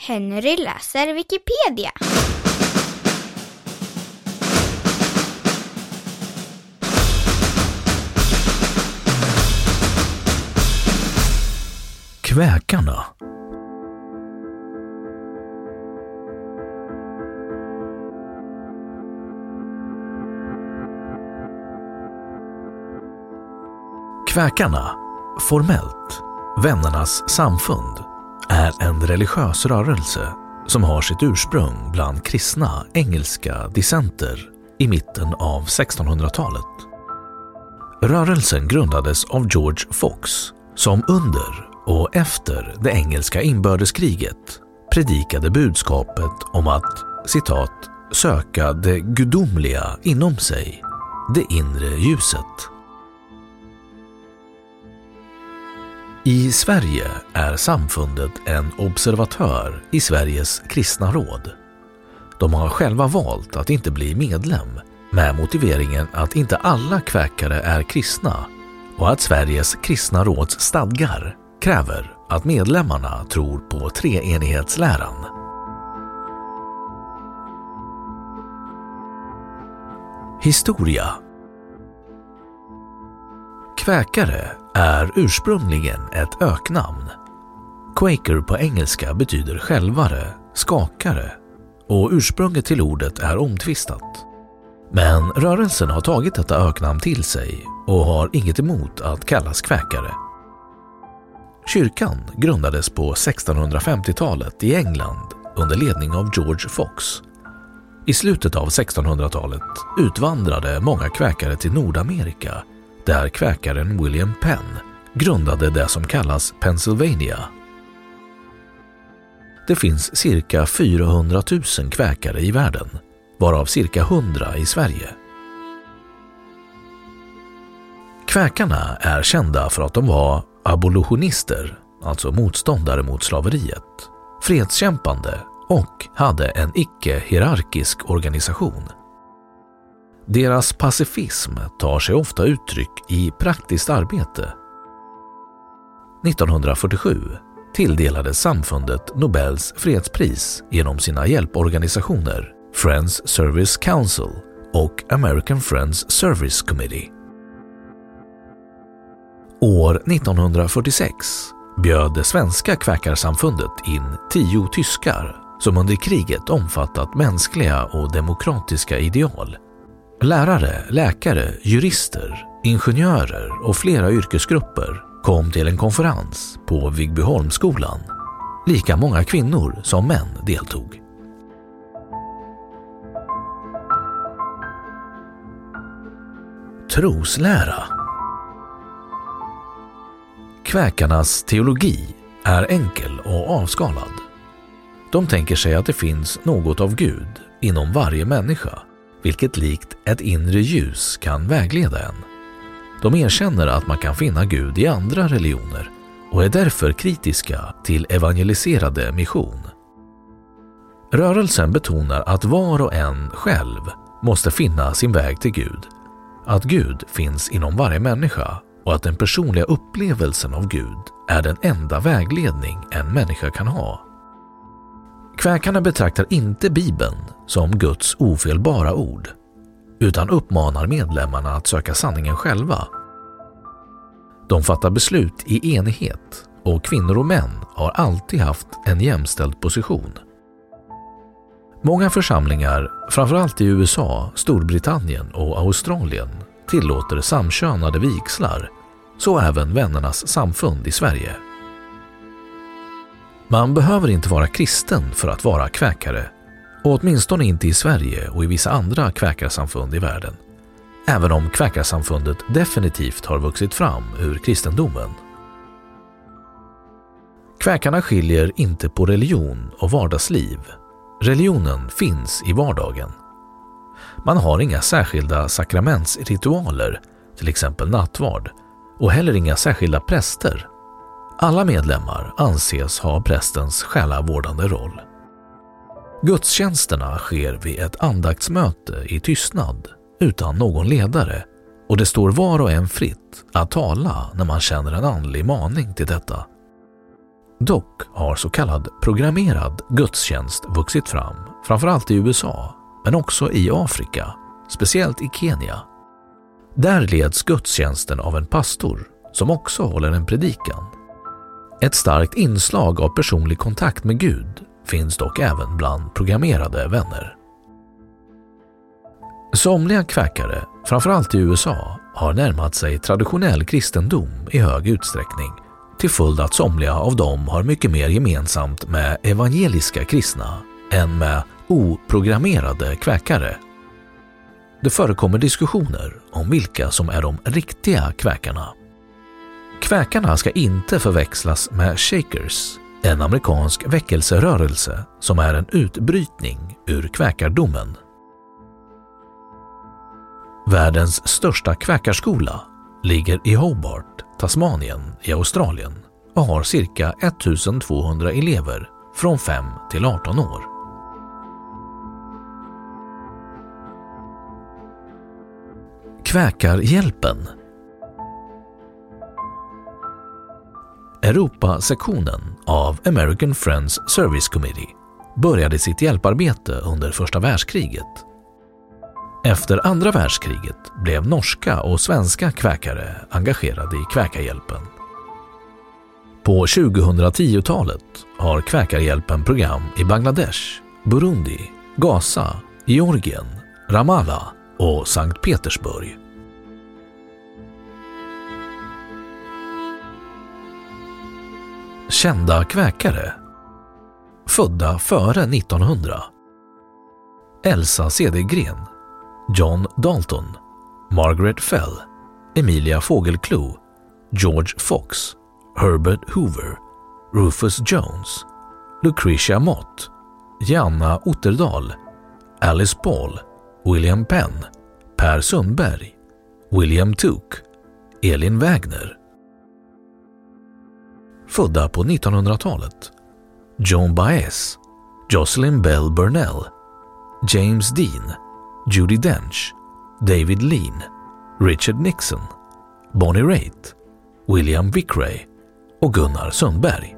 Henry läser Wikipedia. Kväkarna Kväkarna, formellt Vännernas samfund, är en religiös rörelse som har sitt ursprung bland kristna engelska dissenter i mitten av 1600-talet. Rörelsen grundades av George Fox som under och efter det engelska inbördeskriget predikade budskapet om att citat söka det gudomliga inom sig, det inre ljuset. I Sverige är samfundet en observatör i Sveriges kristna råd. De har själva valt att inte bli medlem med motiveringen att inte alla kväkare är kristna och att Sveriges kristna råds stadgar kräver att medlemmarna tror på treenighetsläran. Historia Kväkare är ursprungligen ett öknamn. Quaker på engelska betyder skälvare, skakare och ursprunget till ordet är omtvistat. Men rörelsen har tagit detta öknamn till sig och har inget emot att kallas kväkare. Kyrkan grundades på 1650-talet i England under ledning av George Fox. I slutet av 1600-talet utvandrade många kväkare till Nordamerika där kväkaren William Penn grundade det som kallas Pennsylvania. Det finns cirka 400 000 kväkare i världen, varav cirka 100 i Sverige. Kväkarna är kända för att de var abolitionister, alltså motståndare mot slaveriet, fredskämpande och hade en icke-hierarkisk organisation. Deras pacifism tar sig ofta uttryck i praktiskt arbete. 1947 tilldelades samfundet Nobels fredspris genom sina hjälporganisationer Friends Service Council och American Friends Service Committee. År 1946 bjöd det svenska kväkarsamfundet in tio tyskar som under kriget omfattat mänskliga och demokratiska ideal. Lärare, läkare, jurister, ingenjörer och flera yrkesgrupper kom till en konferens på Vigbyholmsskolan. Lika många kvinnor som män deltog. Troslära Kväkarnas teologi är enkel och avskalad. De tänker sig att det finns något av Gud inom varje människa, vilket likt ett inre ljus kan vägleda en. De erkänner att man kan finna Gud i andra religioner och är därför kritiska till evangeliserade mission. Rörelsen betonar att var och en själv måste finna sin väg till Gud, att Gud finns inom varje människa och att den personliga upplevelsen av Gud är den enda vägledning en människa kan ha. Kväkarna betraktar inte Bibeln som Guds ofelbara ord utan uppmanar medlemmarna att söka sanningen själva. De fattar beslut i enighet och kvinnor och män har alltid haft en jämställd position. Många församlingar, framförallt i USA, Storbritannien och Australien, tillåter samkönade vigslar, så även Vännernas samfund i Sverige. Man behöver inte vara kristen för att vara kväkare, och åtminstone inte i Sverige och i vissa andra kväkarsamfund i världen, även om kväkarsamfundet definitivt har vuxit fram ur kristendomen. Kväkarna skiljer inte på religion och vardagsliv. Religionen finns i vardagen. Man har inga särskilda sakramentsritualer, till exempel nattvard, och heller inga särskilda präster. Alla medlemmar anses ha prästens själavårdande roll. Gudstjänsterna sker vid ett andaktsmöte i tystnad utan någon ledare och det står var och en fritt att tala när man känner en andlig maning till detta. Dock har så kallad programmerad gudstjänst vuxit fram, framförallt i USA, men också i Afrika, speciellt i Kenya. Där leds gudstjänsten av en pastor som också håller en predikan. Ett starkt inslag av personlig kontakt med Gud finns dock även bland programmerade vänner. Somliga kväkare, framförallt i USA, har närmat sig traditionell kristendom i hög utsträckning till följd att somliga av dem har mycket mer gemensamt med evangeliska kristna än med oprogrammerade kväkare. Det förekommer diskussioner om vilka som är de riktiga kväkarna. Kväkarna ska inte förväxlas med shakers, en amerikansk väckelserörelse som är en utbrytning ur kväkardomen. Världens största kväkarskola ligger i Hobart, Tasmanien i Australien och har cirka 1200 elever från 5 till 18 år. Kväkarhjälpen Europasektionen av American Friends Service Committee började sitt hjälparbete under första världskriget. Efter andra världskriget blev norska och svenska kväkare engagerade i Kväkarhjälpen. På 2010-talet har Kväkarhjälpen program i Bangladesh, Burundi, Gaza, Georgien, Ramallah och Sankt Petersburg. Kända kväkare. Födda före 1900 Elsa Cedergren John Dalton Margaret Fell Emilia Fågelklo George Fox Herbert Hoover Rufus Jones Lucretia Mott Janna Otterdal Alice Paul William Penn Per Sundberg William Took Elin Wägner födda på 1900-talet. Joan Baez, Jocelyn Bell Burnell, James Dean, Judy Dench, David Lean, Richard Nixon, Bonnie Raitt, William Vickrey och Gunnar Sundberg.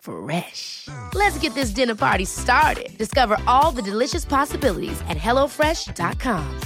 Fresh. Let's get this dinner party started. Discover all the delicious possibilities at HelloFresh.com.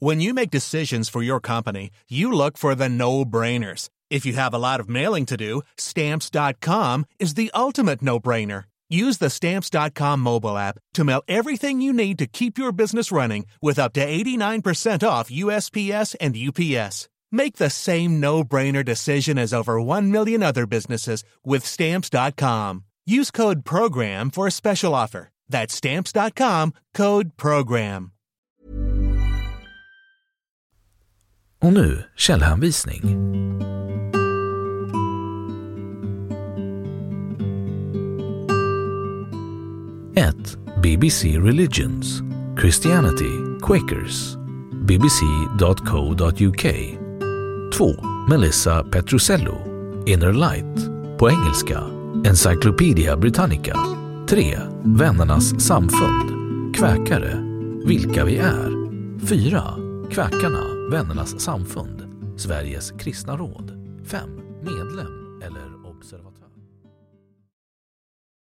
When you make decisions for your company, you look for the no brainers. If you have a lot of mailing to do, Stamps.com is the ultimate no brainer. Use the Stamps.com mobile app to mail everything you need to keep your business running with up to 89% off USPS and UPS. Make the same no-brainer decision as over 1 million other businesses with stamps.com. Use code program for a special offer. That's stamps.com, code program. Och nu källhänvisning. 1. BBC Religions Christianity Quakers bbc.co.uk 2. Melissa Petrucello, Inner Light på engelska Encyclopedia Britannica 3. Vännernas samfund Kväkare Vilka vi är 4. Kväkarna Vännernas samfund Sveriges kristna råd 5. Medlem eller observatör